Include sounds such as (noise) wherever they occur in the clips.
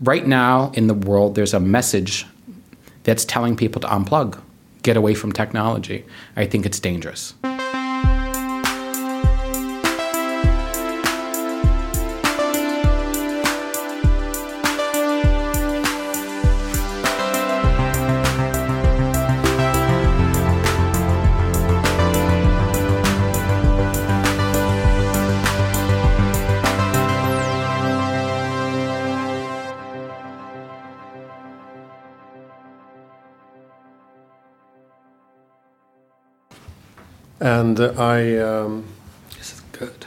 Right now in the world, there's a message that's telling people to unplug, get away from technology. I think it's dangerous. And I um, This is good.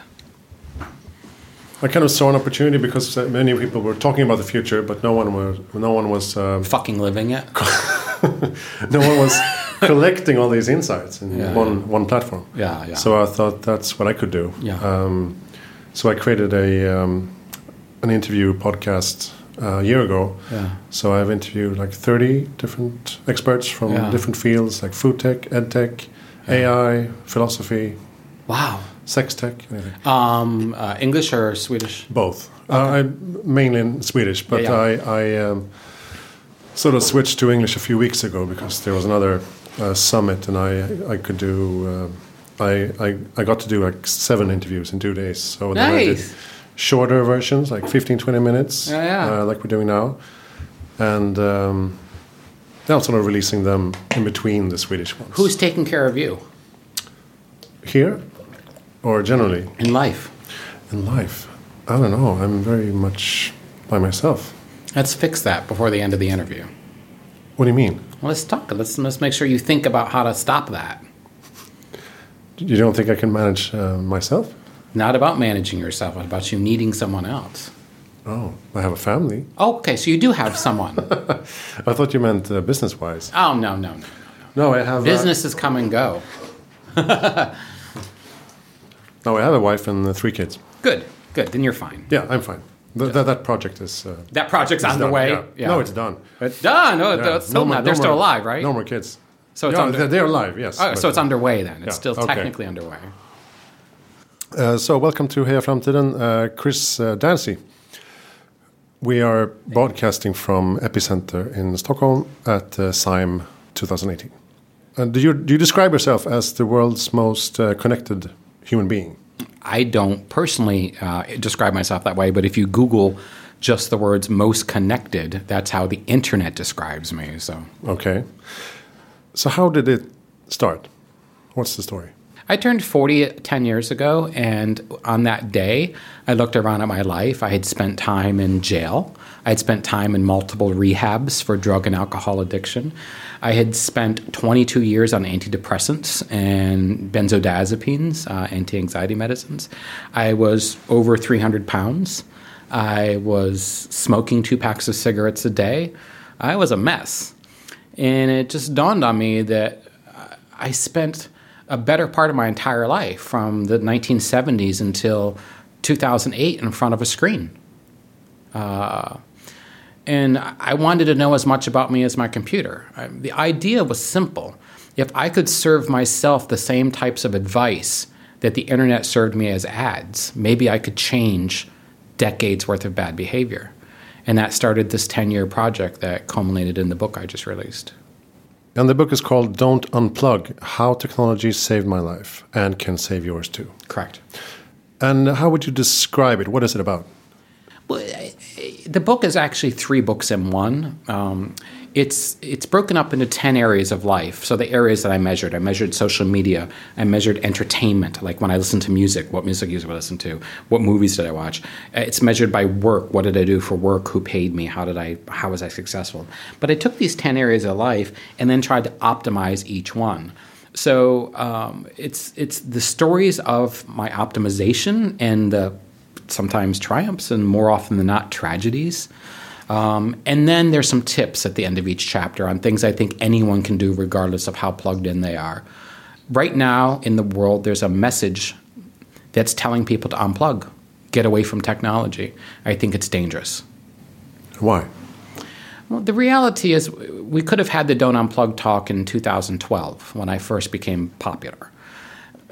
I kind of saw an opportunity because uh, many people were talking about the future, but no one was no one was uh, Fucking living it. (laughs) no one was collecting all these insights in Yeah, one one platform. Yeah, yeah. So I thought that's what I could do. Yeah. Um, so I created a um, an interview podcast uh, a year ago. yeah. So I've interviewed like 30 different experts from Yeah. different fields like food tech, ed tech, AI, philosophy, Wow. sex tech, anything. Um, uh, English or Swedish? Both. Uh, I mainly in Swedish, but Yeah, I, I um, sort of switched to English a few weeks ago because there was another uh, summit, and I I could do. Uh, I, I I got to do like seven interviews in two days. So then I did Nice. shorter versions, like 15, 20 minutes, Yeah, yeah. Uh, like we're doing now, and um, now sort of releasing them in between the Swedish ones. Who's taking care of you here, or generally in life? in life? I don't know. I'm very much by myself. Let's fix that before the end of the interview. What do you mean? Well, let's talk. Let's let's make sure you think about how to stop that. You don't think I can manage uh, myself? Not about managing yourself, but about you needing someone else. Oh, I have a family. Okay, so you do have someone. (laughs) I thought you meant uh, business-wise. oh no, no, no. No, I have. Businesses come and go. Uh, (laughs) no, I have a wife and uh, three kids. Good, good. Then you're fine. Yeah, I'm fine. Th- that that project is. Uh, That project's is on done. the way. Yeah. No, it's done. It's done. Oh, Yeah. still more- not. They're no still more- alive, right? No more kids. So it's yeah, under- they're, they're alive. Yes. Oh, but- so it's underway then. It's Yeah, still okay. technically underway. Uh, so welcome to Heja Framtiden, uh, Chris uh, Dancy. We are broadcasting from Epicenter in Stockholm at uh, SIME 2018. And do you do you describe yourself as the world's most uh, connected human being? I don't personally uh, describe myself that way, but if you Google just the words most connected, that's how the internet describes me. So Okay. So how did it start? What's the story? I turned 40 10 years ago, and on that day, I looked around at my life. I had spent time in jail. I had spent time in multiple rehabs for drug and alcohol addiction. I had spent 22 years on antidepressants and benzodiazepines, uh, anti anxiety medicines. I was over 300 pounds. I was smoking two packs of cigarettes a day. I was a mess. And it just dawned on me that I spent a better part of my entire life from the 1970s until 2008 in front of a screen. Uh, and I wanted to know as much about me as my computer. I, the idea was simple. If I could serve myself the same types of advice that the internet served me as ads, maybe I could change decades worth of bad behavior. And that started this 10 year project that culminated in the book I just released. And the book is called Don't Unplug How Technology Saved My Life and Can Save Yours Too. Correct. And how would you describe it? What is it about? Well, the book is actually three books in one. Um, it's it's broken up into ten areas of life. So the areas that I measured, I measured social media, I measured entertainment, like when I listen to music, what music did I listen to, what movies did I watch. Uh, It's measured by work, what did I do for work, who paid me, how did I, how was I successful. But I took these ten areas of life and then tried to optimize each one. So um, it's it's the stories of my optimization and the sometimes triumphs and more often than not tragedies. Um, and then there's some tips at the end of each chapter on things I think anyone can do regardless of how plugged in they are. Right now in the world, there's a message that's telling people to unplug, get away from technology. I think it's dangerous. Why? Well, the reality is, we could have had the Don't Unplug talk in 2012 when I first became popular.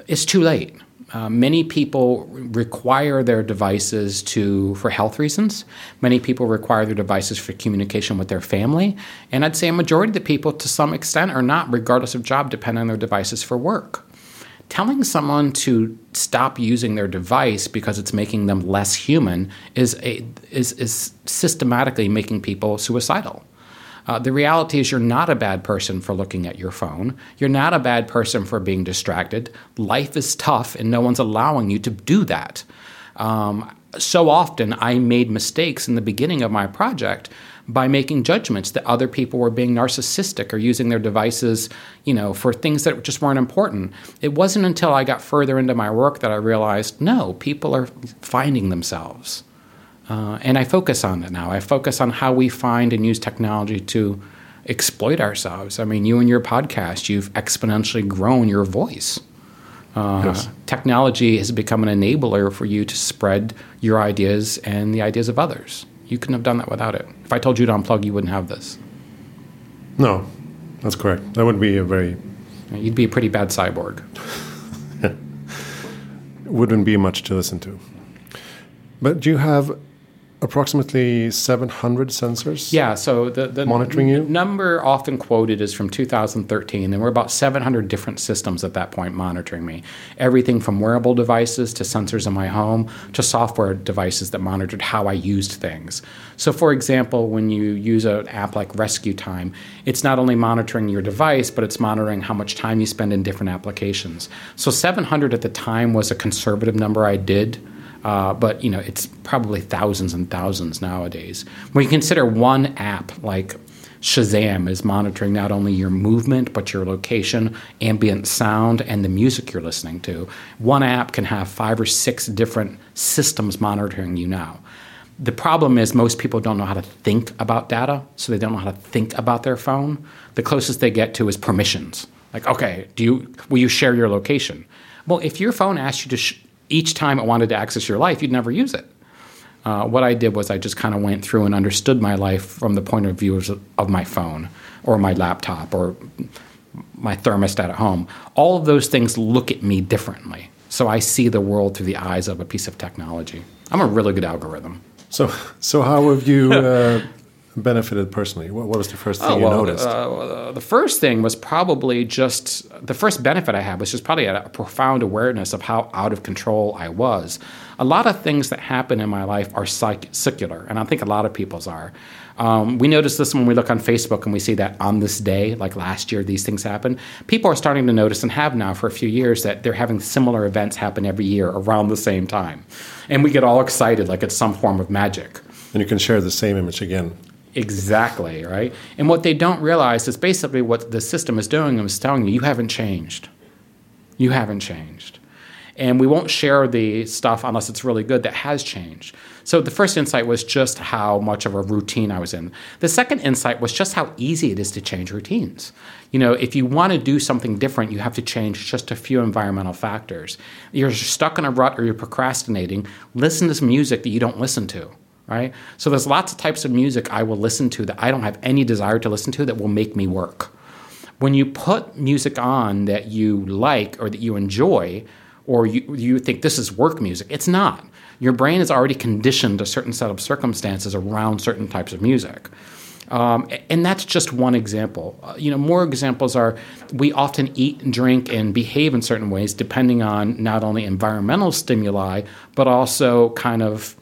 It's too late. Uh, many people require their devices to for health reasons. Many people require their devices for communication with their family, and I'd say a majority of the people, to some extent, are not, regardless of job, depend on their devices for work. Telling someone to stop using their device because it's making them less human is a, is is systematically making people suicidal. Uh, the reality is, you're not a bad person for looking at your phone. You're not a bad person for being distracted. Life is tough, and no one's allowing you to do that. Um, so often, I made mistakes in the beginning of my project by making judgments that other people were being narcissistic or using their devices, you know, for things that just weren't important. It wasn't until I got further into my work that I realized, no, people are finding themselves. Uh, and I focus on that now. I focus on how we find and use technology to exploit ourselves. I mean, you and your podcast, you've exponentially grown your voice. Uh, yes. Technology has become an enabler for you to spread your ideas and the ideas of others. You couldn't have done that without it. If I told you to unplug, you wouldn't have this. No, that's correct. That would be a very. You'd be a pretty bad cyborg. (laughs) Wouldn't be much to listen to. But do you have approximately 700 sensors yeah so the, the monitoring you? number often quoted is from 2013 there we're about 700 different systems at that point monitoring me. Everything from wearable devices to sensors in my home to software devices that monitored how i used things. So for example when you use an app like RescueTime it's not only monitoring your device but it's monitoring how much time you spend in different applications. So 700 at the time was a conservative number i did uh, but you know, it's probably thousands and thousands nowadays. When you consider one app like Shazam is monitoring not only your movement, but your location, ambient sound, and the music you're listening to. One app can have five or six different systems monitoring you now. The problem is most people don't know how to think about data, so they don't know how to think about their phone. The closest they get to is permissions. Like, okay, do you will you share your location? Well, if your phone asks you to sh- each time it wanted to access your life, you'd never use it. Uh, what I did was I just kind of went through and understood my life from the point of view of, of my phone or my laptop or my thermostat at home. All of those things look at me differently. So I see the world through the eyes of a piece of technology. I'm a really good algorithm. So, so how have you (laughs) uh, benefited personally? What, what was the first thing oh, well, you noticed? Uh, the first thing was probably just the first benefit I had was just probably a, a profound awareness of how out of control I was. A lot of things that happen in my life are psych- secular, and I think a lot of people's are. Um, we notice this when we look on Facebook and we see that on this day, like last year, these things happen. People are starting to notice and have now for a few years that they're having similar events happen every year around the same time. And we get all excited like it's some form of magic. And you can share the same image again. Exactly, right? And what they don't realize is basically what the system is doing is telling you, you haven't changed. You haven't changed. And we won't share the stuff unless it's really good that has changed. So the first insight was just how much of a routine I was in. The second insight was just how easy it is to change routines. You know, if you want to do something different, you have to change just a few environmental factors. You're stuck in a rut or you're procrastinating, listen to some music that you don't listen to right? So there's lots of types of music I will listen to that I don't have any desire to listen to that will make me work. When you put music on that you like or that you enjoy, or you, you think this is work music, it's not. Your brain is already conditioned a certain set of circumstances around certain types of music. Um, and that's just one example. Uh, you know, more examples are we often eat and drink and behave in certain ways depending on not only environmental stimuli, but also kind of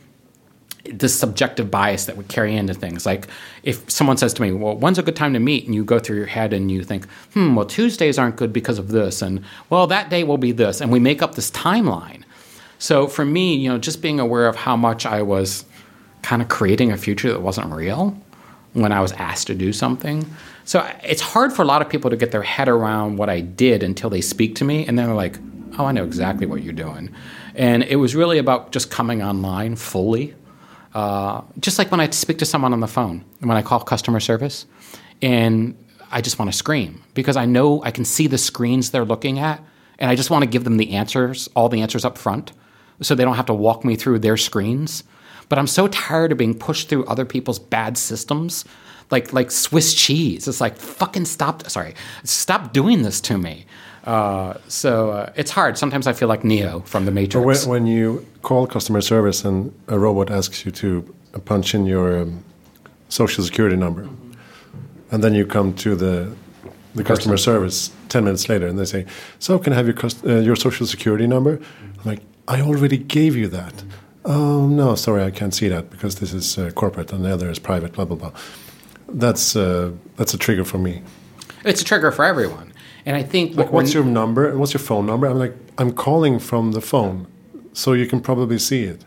this subjective bias that would carry into things. Like if someone says to me, "Well, when's a good time to meet?" and you go through your head and you think, "Hmm, well, Tuesdays aren't good because of this," and well, that day will be this, and we make up this timeline. So for me, you know, just being aware of how much I was kind of creating a future that wasn't real when I was asked to do something. So it's hard for a lot of people to get their head around what I did until they speak to me, and then they're like, "Oh, I know exactly what you're doing." And it was really about just coming online fully uh, just like when I speak to someone on the phone, and when I call customer service, and I just want to scream because I know I can see the screens they're looking at, and I just want to give them the answers, all the answers up front, so they don't have to walk me through their screens. But I'm so tired of being pushed through other people's bad systems, like like Swiss cheese. It's like fucking stop. Sorry, stop doing this to me. Uh, so uh, it's hard. Sometimes I feel like Neo from the Matrix. When, when you call customer service and a robot asks you to punch in your um, social security number, and then you come to the the customer service ten minutes later, and they say, "So can I have your cust- uh, your social security number?" I'm like, "I already gave you that." Oh no, sorry, I can't see that because this is uh, corporate and the other is private. Blah blah blah. That's uh, that's a trigger for me. It's a trigger for everyone. And I think Like, what's your number what's your phone number? I'm like, I'm calling from the phone, so you can probably see it.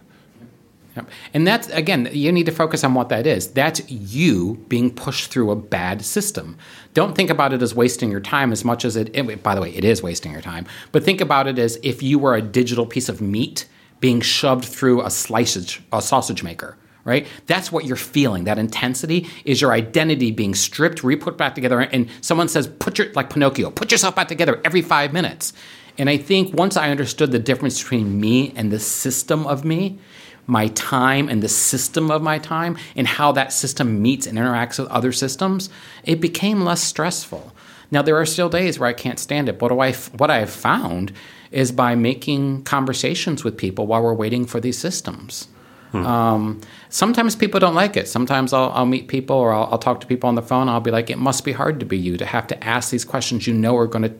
And that's, again, you need to focus on what that is. That's you being pushed through a bad system. Don't think about it as wasting your time as much as it, it, by the way, it is wasting your time, but think about it as if you were a digital piece of meat being shoved through a sliceage, a sausage maker. Right? That's what you're feeling. That intensity is your identity being stripped, re-put back together, and someone says, "Put your like Pinocchio, put yourself back together every five minutes." And I think once I understood the difference between me and the system of me, my time and the system of my time and how that system meets and interacts with other systems, it became less stressful. Now there are still days where I can't stand it, but what I what I have found is by making conversations with people while we're waiting for these systems. Hmm. Um, sometimes people don't like it. Sometimes I'll, I'll meet people or I'll, I'll, talk to people on the phone. I'll be like, it must be hard to be you to have to ask these questions you know are going to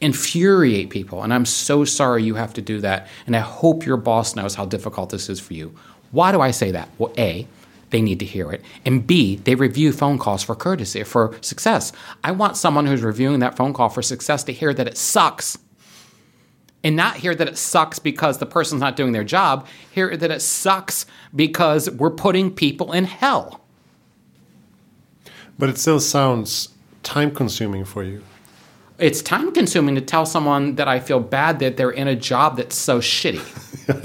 infuriate people. And I'm so sorry you have to do that. And I hope your boss knows how difficult this is for you. Why do I say that? Well, A, they need to hear it. And B, they review phone calls for courtesy, for success. I want someone who's reviewing that phone call for success to hear that it sucks and not hear that it sucks because the person's not doing their job, hear that it sucks because we're putting people in hell. But it still sounds time consuming for you. It's time consuming to tell someone that I feel bad that they're in a job that's so shitty.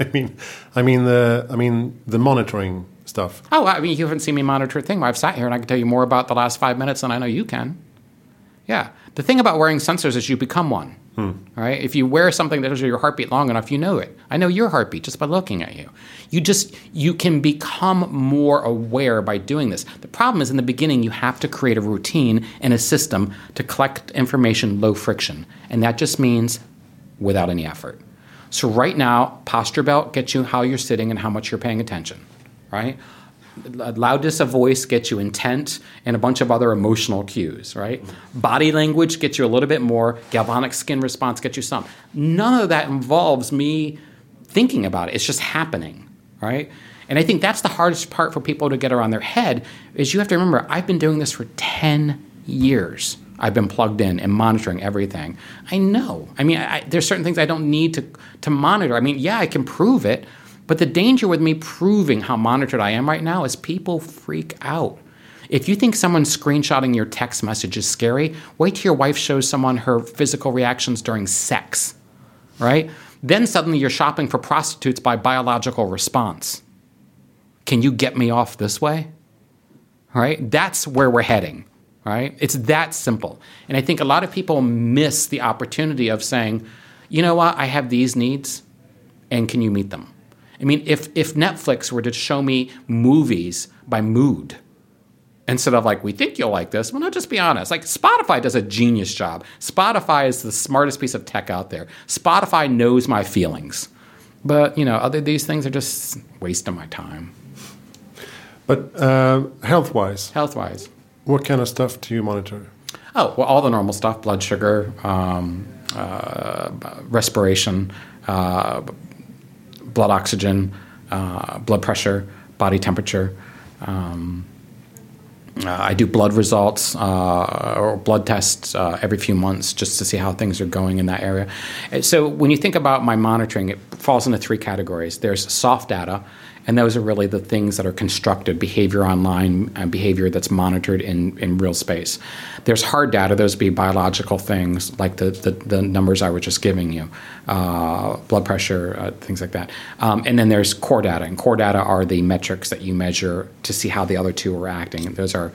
(laughs) I mean, I mean the, I mean the monitoring stuff. Oh, I mean, you haven't seen me monitor a thing. I've sat here and I can tell you more about the last five minutes than I know you can. Yeah, the thing about wearing sensors is you become one. Hmm. Right? If you wear something that shows your heartbeat long enough, you know it. I know your heartbeat just by looking at you. You just you can become more aware by doing this. The problem is in the beginning you have to create a routine and a system to collect information low friction, and that just means without any effort. So right now, posture belt gets you how you're sitting and how much you're paying attention, right? Loudness of voice gets you intent and a bunch of other emotional cues, right? Body language gets you a little bit more. Galvanic skin response gets you some. None of that involves me thinking about it. It's just happening, right? And I think that's the hardest part for people to get around their head is you have to remember I've been doing this for 10 years. I've been plugged in and monitoring everything. I know. I mean, I, there's certain things I don't need to to monitor. I mean, yeah, I can prove it, but the danger with me proving how monitored I am right now is people freak out. If you think someone screenshotting your text message is scary, wait till your wife shows someone her physical reactions during sex, right? Then suddenly you're shopping for prostitutes by biological response. Can you get me off this way? Right? That's where we're heading, right? It's that simple. And I think a lot of people miss the opportunity of saying, you know what, I have these needs, and can you meet them? I mean, if, if Netflix were to show me movies by mood, instead of like, we think you'll like this, well, no, just be honest. Like, Spotify does a genius job. Spotify is the smartest piece of tech out there. Spotify knows my feelings. But, you know, other these things are just wasting my time. But uh, health wise, health wise, what kind of stuff do you monitor? Oh, well, all the normal stuff blood sugar, um, uh, respiration, uh, blood oxygen, uh, blood pressure, body temperature. Um, uh, I do blood results uh, or blood tests uh, every few months just to see how things are going in that area. So when you think about my monitoring, it falls into three categories. There's soft data, and those are really the things that are constructed behavior online and behavior that's monitored in, in real space. There's hard data, those would be biological things like the, the, the numbers I was just giving you, uh, blood pressure, uh, things like that. Um, and then there's core data, and core data are the metrics that you measure to see how the other two are acting. Those are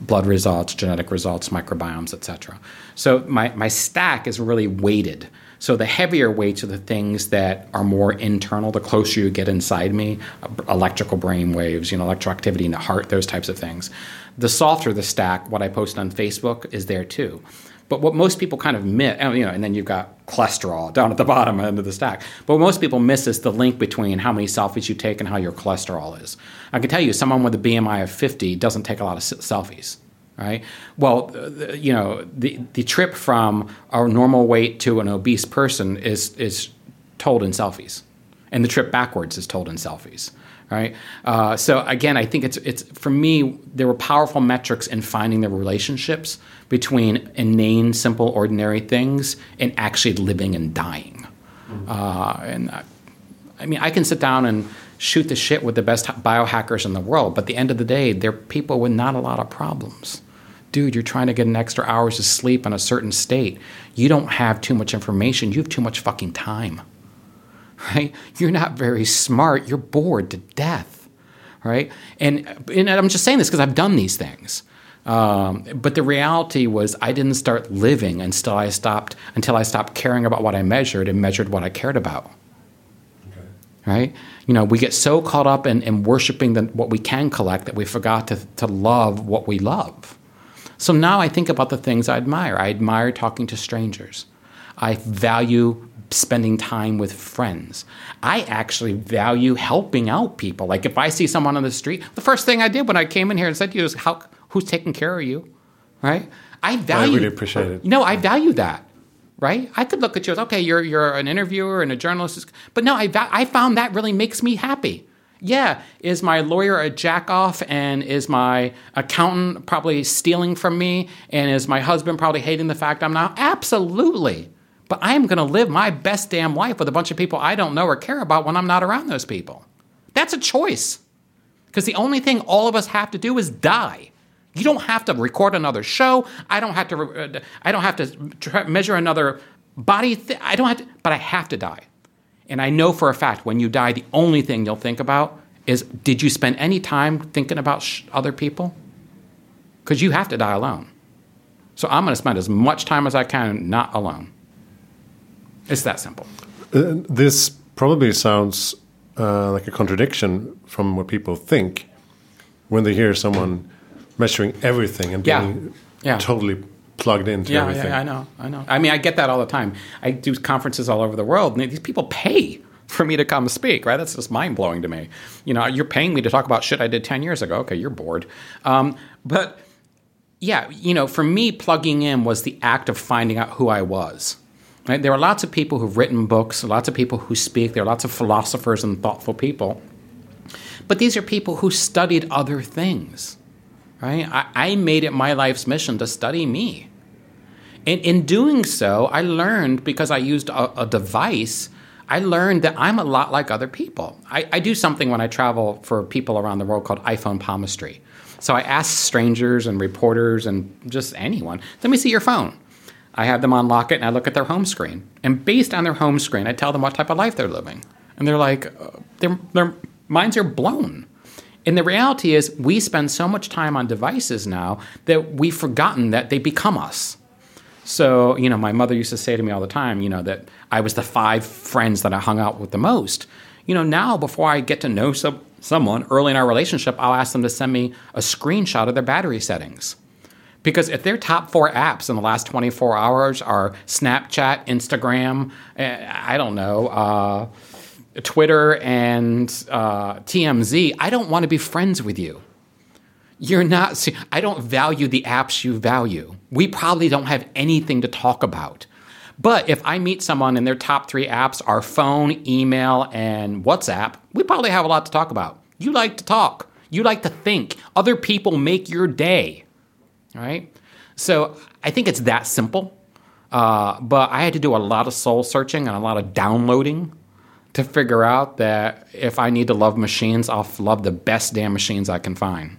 blood results, genetic results, microbiomes, etc. So my, my stack is really weighted so the heavier weights are the things that are more internal. The closer you get inside me, electrical brain waves, you know, electroactivity in the heart, those types of things. The softer the stack, what I post on Facebook is there too. But what most people kind of miss, oh, you know, and then you've got cholesterol down at the bottom end of the stack. But what most people miss is the link between how many selfies you take and how your cholesterol is. I can tell you, someone with a BMI of 50 doesn't take a lot of selfies right? Well, you know, the the trip from our normal weight to an obese person is is told in selfies, and the trip backwards is told in selfies, right? Uh, so again, I think it's it's for me there were powerful metrics in finding the relationships between inane, simple, ordinary things and actually living and dying, mm-hmm. uh, and. I, I mean, I can sit down and shoot the shit with the best biohackers in the world, but at the end of the day, they're people with not a lot of problems dude, you're trying to get an extra hours of sleep in a certain state. You don't have too much information. You have too much fucking time. (laughs) Right? You're not very smart. You're bored to death. Right? And, and I'm just saying this because I've done these things. Um, but the reality was I didn't start living until I stopped until I stopped caring about what I measured and measured what I cared about. Okay. Right? You know, we get so caught up in, in worshiping the, what we can collect that we forgot to, to love what we love. So now I think about the things I admire. I admire talking to strangers. I value spending time with friends. I actually value helping out people. Like if I see someone on the street, the first thing I did when I came in here and said to you is, "How who's taking care of you?" Right? I oh, value. I really appreciate it. You know, I value that. Right? I could look at you as, okay, you're you're an interviewer and a journalist, but no, I I found that really makes me happy. Yeah, is my lawyer a jackoff and is my accountant probably stealing from me and is my husband probably hating the fact I'm not? Absolutely. But I am going to live my best damn life with a bunch of people I don't know or care about when I'm not around those people. That's a choice. Because the only thing all of us have to do is die. You don't have to record another show. I don't have to. Uh, I don't have to measure another body. Th- I don't have to. But I have to die. And I know for a fact when you die, the only thing you'll think about is did you spend any time thinking about sh- other people? Because you have to die alone. So I'm going to spend as much time as I can not alone. It's that simple. Uh, this probably sounds uh, like a contradiction from what people think when they hear someone measuring everything and being yeah. Yeah. totally plugged into yeah, everything. Yeah, I know, I know. I mean, I get that all the time. I do conferences all over the world, and these people pay for me to come speak, right? That's just mind blowing to me. You know, you're paying me to talk about shit I did 10 years ago. Okay, you're bored. Um, but yeah, you know, for me, plugging in was the act of finding out who I was. Right? There are lots of people who've written books, lots of people who speak, there are lots of philosophers and thoughtful people. But these are people who studied other things. Right? I, I made it my life's mission to study me. And in doing so, I learned because I used a, a device, I learned that I'm a lot like other people. I, I, do something when I travel for people around the world called iPhone palmistry. So I ask strangers and reporters and just anyone, let me see your phone. I have them unlock it and I look at their home screen. And based on their home screen, I tell them what type of life they're living. And they're like, uh, their, their minds are blown. And the reality is, we spend so much time on devices now that we've forgotten that they become us. So, you know, my mother used to say to me all the time, you know, that I was the five friends that I hung out with the most. You know, now before I get to know some, someone early in our relationship, I'll ask them to send me a screenshot of their battery settings. Because if their top four apps in the last 24 hours are Snapchat, Instagram, eh, I don't know, uh, Twitter, and uh, TMZ, I don't want to be friends with you you're not i don't value the apps you value. We probably don't have anything to talk about. But if i meet someone and their top three apps are phone email and whatsapp we probably have a lot to talk about. You like to talk. You like to think. Other people make your day right? So i think it's that simple. Uh, but i had to do a lot of soul searching and a lot of downloading to figure out that if i need to love machines i'll love the best damn machines i can find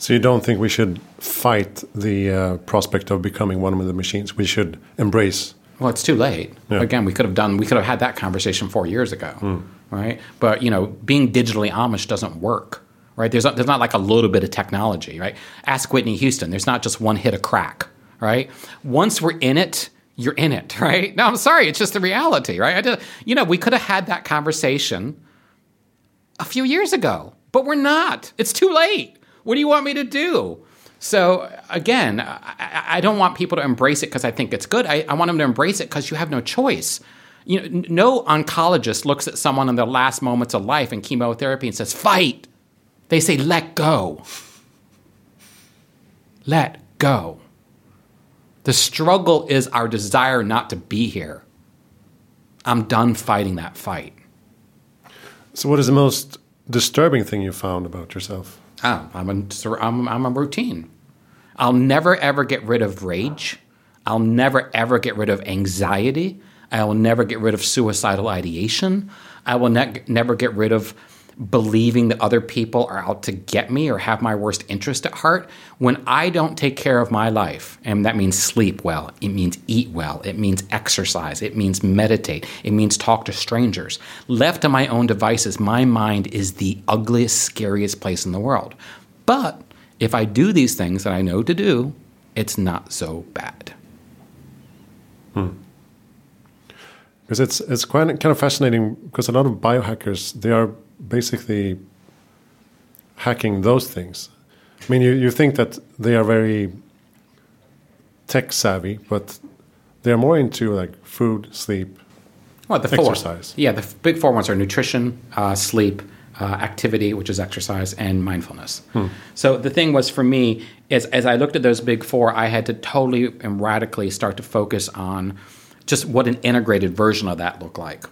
so you don't think we should fight the uh, prospect of becoming one of the machines? We should embrace. Well, it's too late. Yeah. Again, we could have done. We could have had that conversation four years ago, mm. right? But you know, being digitally Amish doesn't work, right? There's there's not like a little bit of technology, right? Ask Whitney Houston. There's not just one hit of crack, right? Once we're in it, you're in it, (laughs) right? No, I'm sorry, it's just the reality, right? I did, you know, we could have had that conversation a few years ago, but we're not. It's too late. What do you want me to do? So again, I, I don't want people to embrace it because I think it's good. I, I want them to embrace it because you have no choice. You know, no oncologist looks at someone in their last moments of life in chemotherapy and says, "Fight." They say, "Let go." Let go. The struggle is our desire not to be here. I'm done fighting that fight. So, what is the most disturbing thing you found about yourself? Oh, I'm a, I'm, I'm a routine. I'll never ever get rid of rage. I'll never ever get rid of anxiety. I will never get rid of suicidal ideation. I will ne- never get rid of believing that other people are out to get me or have my worst interest at heart, when I don't take care of my life, and that means sleep well, it means eat well, it means exercise, it means meditate, it means talk to strangers. Left to my own devices, my mind is the ugliest, scariest place in the world. But if I do these things that I know to do, it's not so bad. Hmm. Because it's it's quite kind of fascinating because a lot of biohackers they are basically hacking those things. I mean, you, you think that they are very tech savvy, but they're more into like food, sleep, well, the four. Yeah, the big four ones are nutrition, uh, sleep, uh, activity, which is exercise, and mindfulness. Hmm. So the thing was for me is as I looked at those big four, I had to totally and radically start to focus on just what an integrated version of that looked like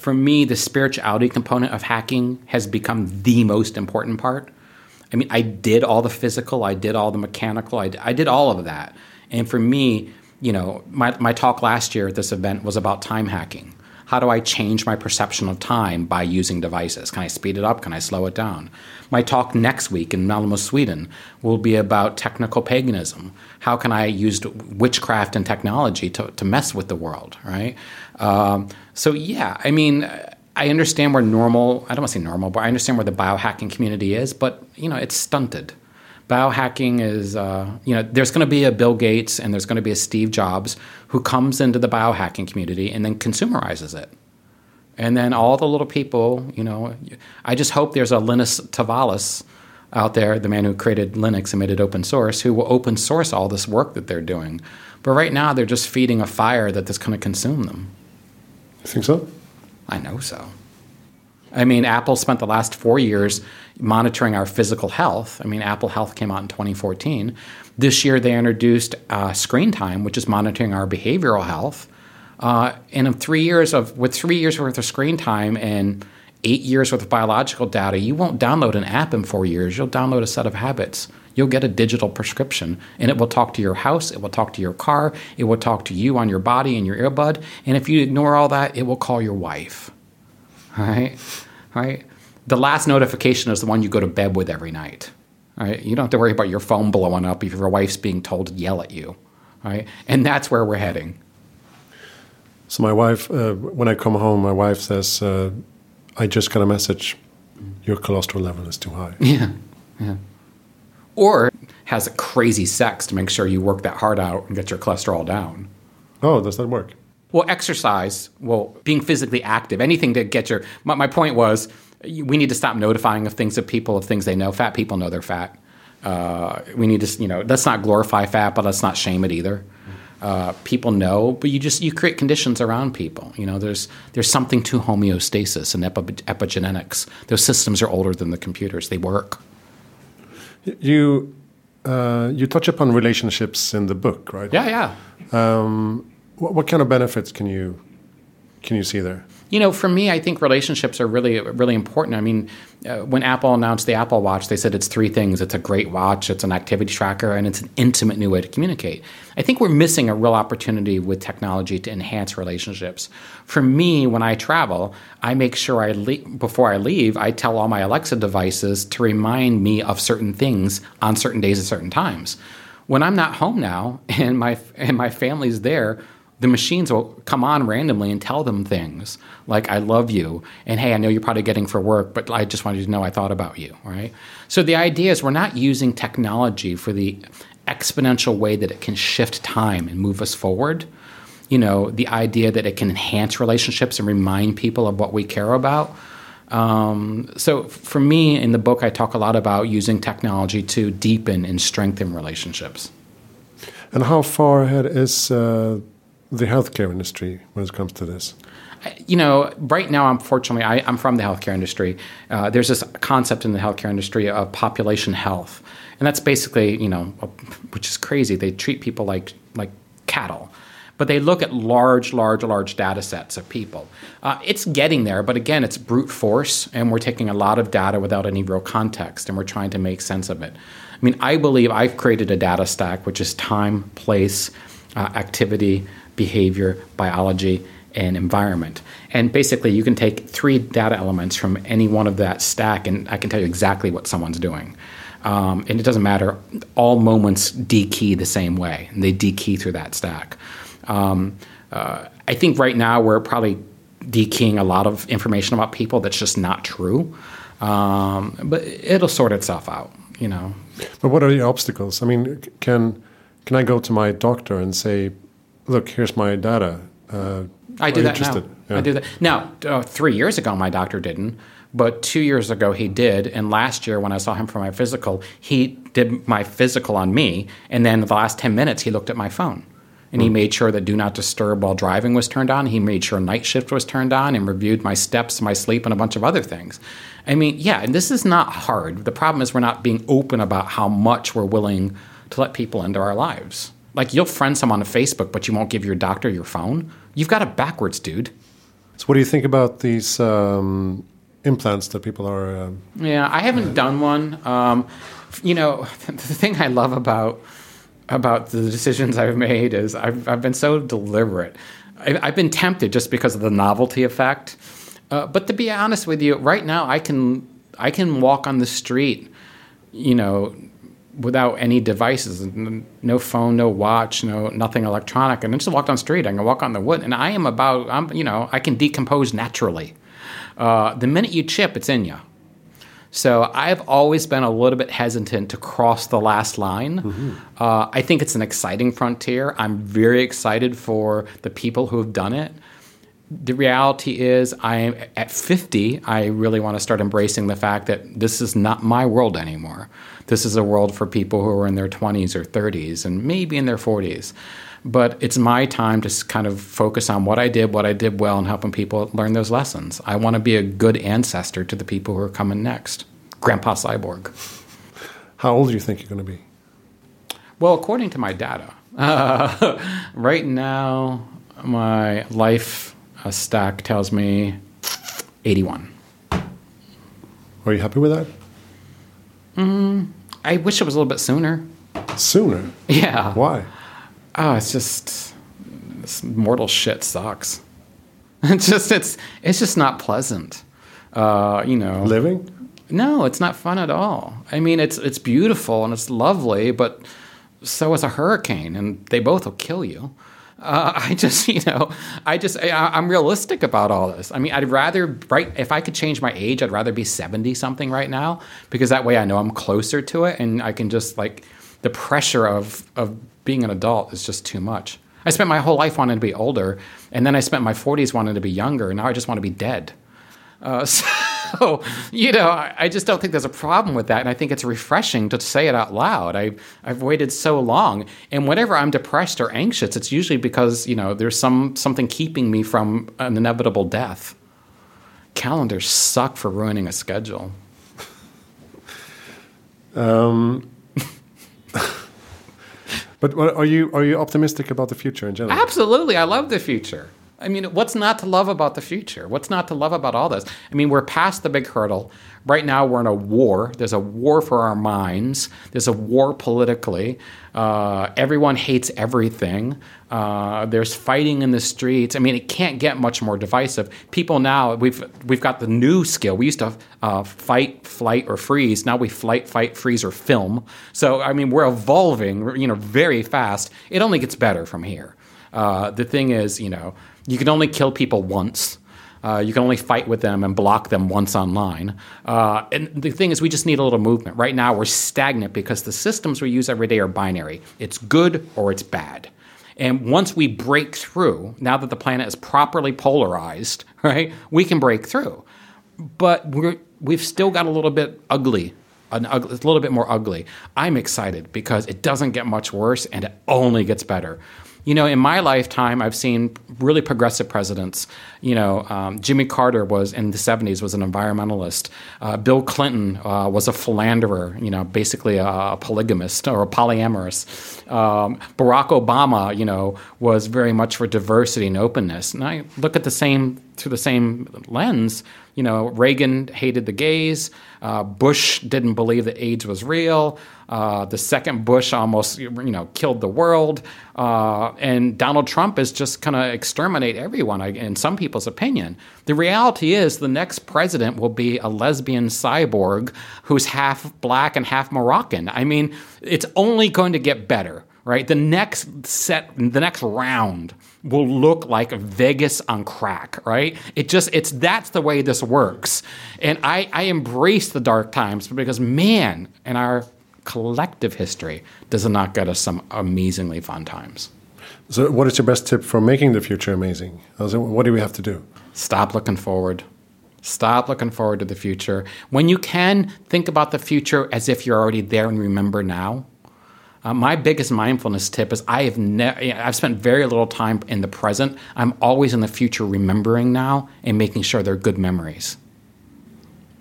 for me, the spirituality component of hacking has become the most important part. I mean, I did all the physical, I did all the mechanical, I, I did all of that. And for me, you know, my, my talk last year at this event was about time hacking. How do I change my perception of time by using devices? Can I speed it up? Can I slow it down? My talk next week in Malmo, Sweden will be about technical paganism. How can I use witchcraft and technology to, to mess with the world, right? Um, so, yeah, I mean, I understand where normal, I don't want to say normal, but I understand where the biohacking community is, but, you know, it's stunted biohacking is, uh, you know, there's going to be a Bill Gates and there's going to be a Steve Jobs who comes into the biohacking community and then consumerizes it. And then all the little people, you know, I just hope there's a Linus Torvalds out there, the man who created Linux and made it open source, who will open source all this work that they're doing. But right now, they're just feeding a fire that's going to consume them. You think so? I know so. I mean, Apple spent the last four years monitoring our physical health. I mean, Apple Health came out in 2014. This year, they introduced uh, Screen Time, which is monitoring our behavioral health. Uh, and in three years of with three years worth of screen time and eight years worth of biological data, you won't download an app in four years. You'll download a set of habits. You'll get a digital prescription, and it will talk to your house. It will talk to your car. It will talk to you on your body and your earbud. And if you ignore all that, it will call your wife. All right, all right. The last notification is the one you go to bed with every night. All right, you don't have to worry about your phone blowing up if your wife's being told to yell at you. All right, and that's where we're heading. So my wife, uh, when I come home, my wife says, uh, "I just got a message. Your cholesterol level is too high." (laughs) Yeah, yeah. Or has a crazy sex to make sure you work that hard out and get your cholesterol down. Oh, does that work? Well, exercise, well, being physically active, anything to get your. My, my point was, we need to stop notifying of things of people of things they know. Fat people know they're fat. Uh, we need to, you know, let's not glorify fat, but let's not shame it either. Uh, people know, but you just you create conditions around people. You know, there's there's something to homeostasis and epi- epigenetics. Those systems are older than the computers; they work. You uh, you touch upon relationships in the book, right? Yeah, yeah. Um, what, what kind of benefits can you can you see there? You know, for me, I think relationships are really, really important. I mean, uh, when Apple announced the Apple Watch, they said it's three things it's a great watch, it's an activity tracker, and it's an intimate new way to communicate. I think we're missing a real opportunity with technology to enhance relationships. For me, when I travel, I make sure I le- before I leave, I tell all my Alexa devices to remind me of certain things on certain days at certain times. When I'm not home now (laughs) and my and my family's there, the machines will come on randomly and tell them things like "I love you" and "Hey, I know you're probably getting for work, but I just wanted you to know I thought about you." Right. So the idea is we're not using technology for the exponential way that it can shift time and move us forward. You know, the idea that it can enhance relationships and remind people of what we care about. Um, so for me, in the book, I talk a lot about using technology to deepen and strengthen relationships. And how far ahead is uh, the healthcare industry when it comes to this? You know, right now, unfortunately, I, am from the healthcare industry. Uh, there's this concept in the healthcare industry of population health, and that's basically, you know, which is crazy. They treat people like like cattle but they look at large, large, large data sets of people. Uh, it's getting there, but again, it's brute force, and we're taking a lot of data without any real context, and we're trying to make sense of it. I mean, I believe I've created a data stack which is time, place, uh, activity, behavior, biology, and environment. And basically, you can take three data elements from any one of that stack, and I can tell you exactly what someone's doing. Um, and it doesn't matter, all moments dekey the same way, and they dekey through that stack. Um, uh, I think right now we're probably dekeying a lot of information about people that's just not true. Um, but it'll sort itself out, you know. But what are the obstacles? I mean, can can I go to my doctor and say, "Look, here's my data." Uh, I do that now. Yeah. I do that now. Uh, three years ago, my doctor didn't, but two years ago he did. And last year, when I saw him for my physical, he did my physical on me, and then the last ten minutes he looked at my phone and he hmm. made sure that do not disturb while driving was turned on. He made sure night shift was turned on and reviewed my steps, my sleep, and a bunch of other things. I mean, yeah, and this is not hard. The problem is we're not being open about how much we're willing to let people into our lives. Like you'll friend someone on Facebook, but you won't give your doctor your phone. You've got it backwards, dude. So, what do you think about these um, implants that people are? Uh, yeah, I haven't uh, done one. Um, you know, (laughs) the thing I love about about the decisions I've made is I've, I've been so deliberate. I, I've been tempted just because of the novelty effect. Uh, but to be honest with you, right now I can I can walk on the street, you know, without any devices, no phone, no watch, no nothing electronic, and I just walk down the street. I can walk on the wood, and I am about I'm you know I can decompose naturally. Uh, the minute you chip, it's in you. So I've always been a little bit hesitant to cross the last line. Mm-hmm. Uh, I think it's an exciting frontier. I'm very excited for the people who have done it. The reality is, I am at 50. I really want to start embracing the fact that this is not my world anymore. This is a world for people who are in their 20s or 30s and maybe in their 40s. But it's my time to kind of focus on what I did, what I did well, and helping people learn those lessons. I want to be a good ancestor to the people who are coming next. Grandpa Cyborg. How old do you think you're going to be? Well, according to my data, uh, (laughs) right now my life uh, stack tells me 81. Are you happy with that? Mm, I wish it was a little bit sooner. Sooner? Yeah. Why? oh, it's just this mortal shit sucks. (laughs) It's just it's it's just not pleasant. Uh, you know, living. No, it's not fun at all. I mean, it's it's beautiful and it's lovely, but so is a hurricane, and they both will kill you. Uh, I just, (laughs) you know, I just, I, am realistic about all this. I mean, I'd rather, right, if I could change my age, I'd rather be 70 something right now because that way I know I'm closer to it and I can just like the pressure of, of being an adult is just too much. I spent my whole life wanting to be older, and then I spent my 40s wanting to be younger, and now I just want to be dead. Uh, (laughs) so, you know, I, I, just don't think there's a problem with that, and I think it's refreshing to say it out loud. I, I've waited so long, and whenever I'm depressed or anxious, it's usually because you know there's some something keeping me from an inevitable death. Calendars suck for ruining a schedule. Um. (laughs) But are you are you optimistic about the future in general? Absolutely, I love the future. I mean, what's not to love about the future? What's not to love about all this? I mean, we're past the big hurdle. Right now, we're in a war. There's a war for our minds. There's a war politically. Uh, everyone hates everything. Uh, there's fighting in the streets. I mean, it can't get much more divisive. People now we've we've got the new skill. We used to uh, fight, flight, or freeze. Now we flight, fight, freeze, or film. So I mean, we're evolving. You know, very fast. It only gets better from here. Uh, the thing is, you know you can only kill people once. Uh, you can only fight with them and block them once online. Uh, and the thing is, we just need a little movement. Right now, we're stagnant because the systems we use every day are binary it's good or it's bad. And once we break through, now that the planet is properly polarized, (laughs) right, we can break through. but we're we've still got a little bit ugly. An ugly, it's a little bit more ugly. I'm excited because it doesn't get much worse and it only gets better. You know, in my lifetime, I've seen really progressive presidents. You know, um, Jimmy Carter was in the '70s was an environmentalist. Uh, Bill Clinton uh, was a philanderer. You know, basically a, a polygamist or a polyamorous. Um, Barack Obama, you know, was very much for diversity and openness. And I look at the same through the same lens. You know, Reagan hated the gays. Uh, Bush didn't believe that AIDS was real. Uh, the second Bush almost, you know, killed the world. Uh, and Donald Trump is just going to exterminate everyone, in some people's opinion. The reality is, the next president will be a lesbian cyborg who's half black and half Moroccan. I mean, it's only going to get better, right? The next set, the next round will look like Vegas on crack, right? It just it's that's the way this works. And I, I embrace the dark times because man, in our collective history does it not get us some amazingly fun times. So what is your best tip for making the future amazing? What do we have to do? Stop looking forward. Stop looking forward to the future. When you can, think about the future as if you're already there and remember now. Uh, my biggest mindfulness tip is I have ne- I've spent very little time in the present. I'm always in the future, remembering now and making sure they're good memories.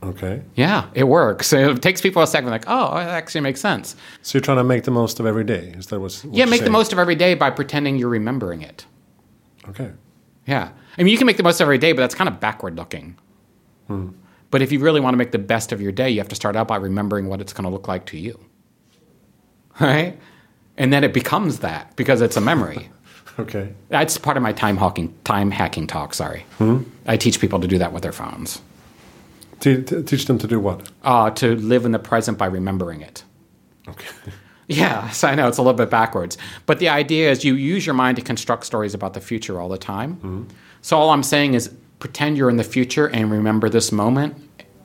Okay. Yeah, it works. (laughs) It takes people a second, like, oh, it actually makes sense. So you're trying to make the most of every day. Is that what's, what yeah? Make saying? the most of every day by pretending you're remembering it. Okay. Yeah, I mean, you can make the most of every day, but that's kind of backward looking. Hmm. But if you really want to make the best of your day, you have to start out by remembering what it's going to look like to you. (laughs) right? And then it becomes that because it's a memory. (laughs) okay. That's part of my time hacking time hacking talk. Sorry, hmm? I teach people to do that with their phones. To, to teach them to do what? Uh, to live in the present by remembering it. Okay. (laughs) Yeah, so I know it's a little bit backwards, but the idea is you use your mind to construct stories about the future all the time. Mm-hmm. So all I'm saying is pretend you're in the future and remember this moment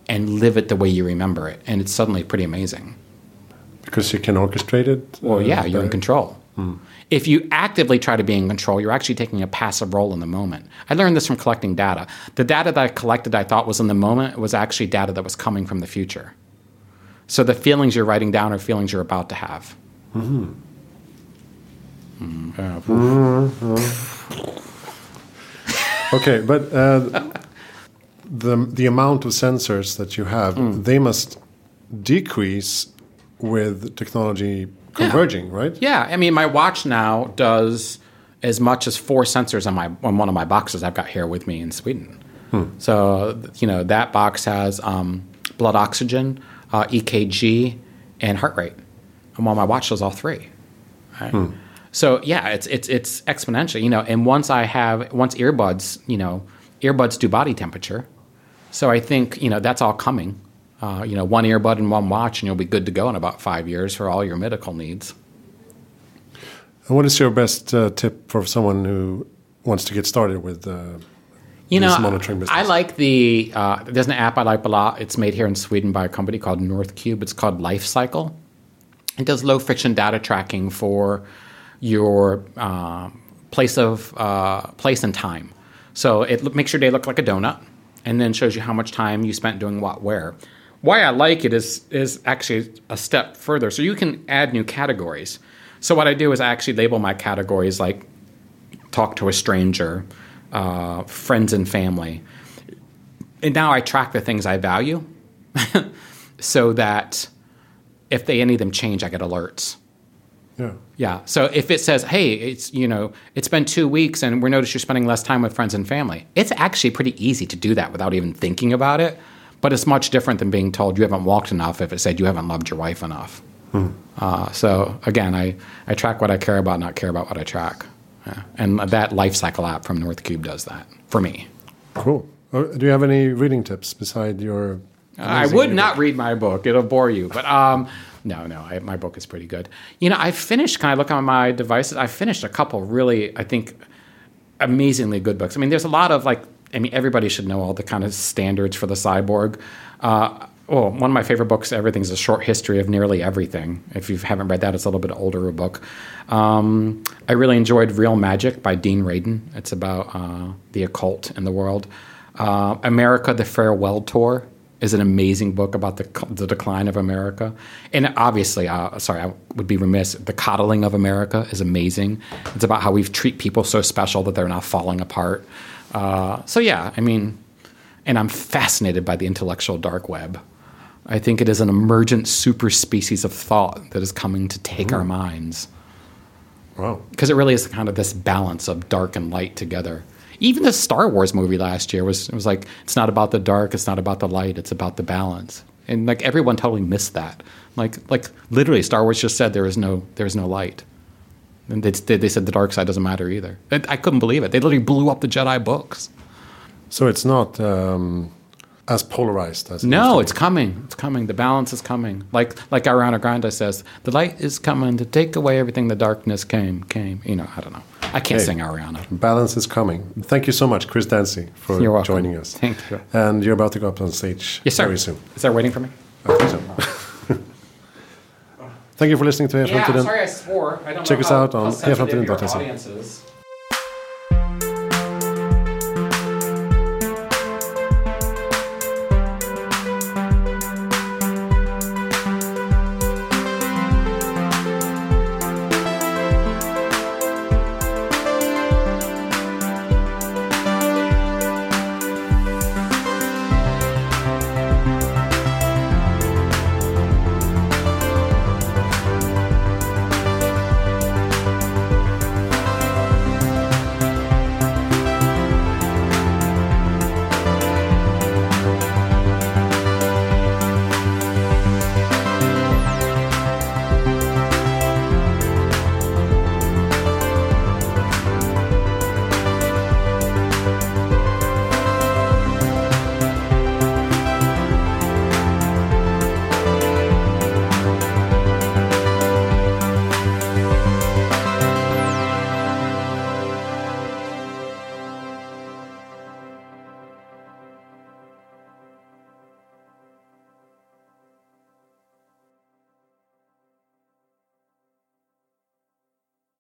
and live it the way you remember it, and it's suddenly pretty amazing. Because you can orchestrate it? Well, uh, yeah, you're in control. Hmm. If you actively try to be in control, you're actually taking a passive role in the moment. I learned this from collecting data. The data that I collected, I thought was in the moment, was actually data that was coming from the future. So the feelings you're writing down are feelings you're about to have. Mm-hmm. Mm, mm-hmm. (laughs) okay, but uh, the the amount of sensors that you have, mm. they must decrease with technology converging, yeah. right? Yeah, I mean, my watch now does as much as four sensors on my on one of my boxes I've got here with me in Sweden. Hmm. So you know that box has um, blood oxygen, uh, EKG, and heart rate. And while my watch does all three. Right? Hmm. So yeah, it's it's it's exponential, you know. And once I have once earbuds, you know, earbuds do body temperature. So I think you know that's all coming uh, you know, one earbud and one watch, and you'll be good to go in about five years for all your medical needs. And what is your best uh, tip for someone who wants to get started with? Uh, you know, monitoring business? I like the. Uh, there's an app I like a lot. It's made here in Sweden by a company called Northcube. It's called Life Cycle. It does low friction data tracking for your uh, place of uh, place and time. So it makes your day look like a donut, and then shows you how much time you spent doing what where why I like it is is actually a step further. So you can add new categories. So what I do is I actually label my categories like talk to a stranger, uh, friends and family, and now I track the things I value, (laughs) so that if they any of them change, I get alerts. Yeah. Yeah. So if it says, "Hey, it's you know, it's been two weeks, and we notice you're spending less time with friends and family," it's actually pretty easy to do that without even thinking about it. But it's much different than being told you haven't walked enough if it said you haven't loved your wife enough. Hmm. Uh, so again, I, I track what I care about, not care about what I track. Yeah. And that life cycle app from Northcube does that for me. Cool. Uh, do you have any reading tips beside your? I would not read my book; it'll bore you. But um, no, no, I, my book is pretty good. You know, I finished. Can I look on my devices? I finished a couple really, I think, amazingly good books. I mean, there's a lot of like I mean, everybody should know all the kind of standards for the cyborg. Uh, well, one of my favorite books, Everything's a Short History of Nearly Everything. If you haven't read that, it's a little bit older a book. Um, I really enjoyed Real Magic by Dean Radin. It's about uh, the occult in the world. Uh, America: The Farewell Tour is an amazing book about the the decline of America, and obviously, uh, sorry, I would be remiss. The Coddling of America is amazing. It's about how we treat people so special that they're now falling apart. Uh, so yeah, I mean, and I'm fascinated by the intellectual dark web. I think it is an emergent super species of thought that is coming to take our minds Wow. because it really is kind of this balance of dark and light together. Even the Star Wars movie last year was it was like it's not about the dark, it's not about the light, it's about the balance. And like everyone totally missed that. Like like literally Star Wars just said there is no there is no light. And they, they said the dark side doesn't matter either. And I couldn't believe it. They literally blew up the Jedi books. So it's not um, as polarized as it No, it's coming. It's coming. The balance is coming. Like like Ariana Grande says, the light is coming to take away everything the darkness came came. You know, I don't know. I can't Hey. sing Ariana. balance is coming. Thank you so much, Chris Dancy, for joining us. Thank you. And you're about to go up on stage Yes, sir. very soon. Is that waiting for me? I think so. (laughs) Thank you for listening to Hear Yeah, Framtiden. sorry I swore. I Check us out on how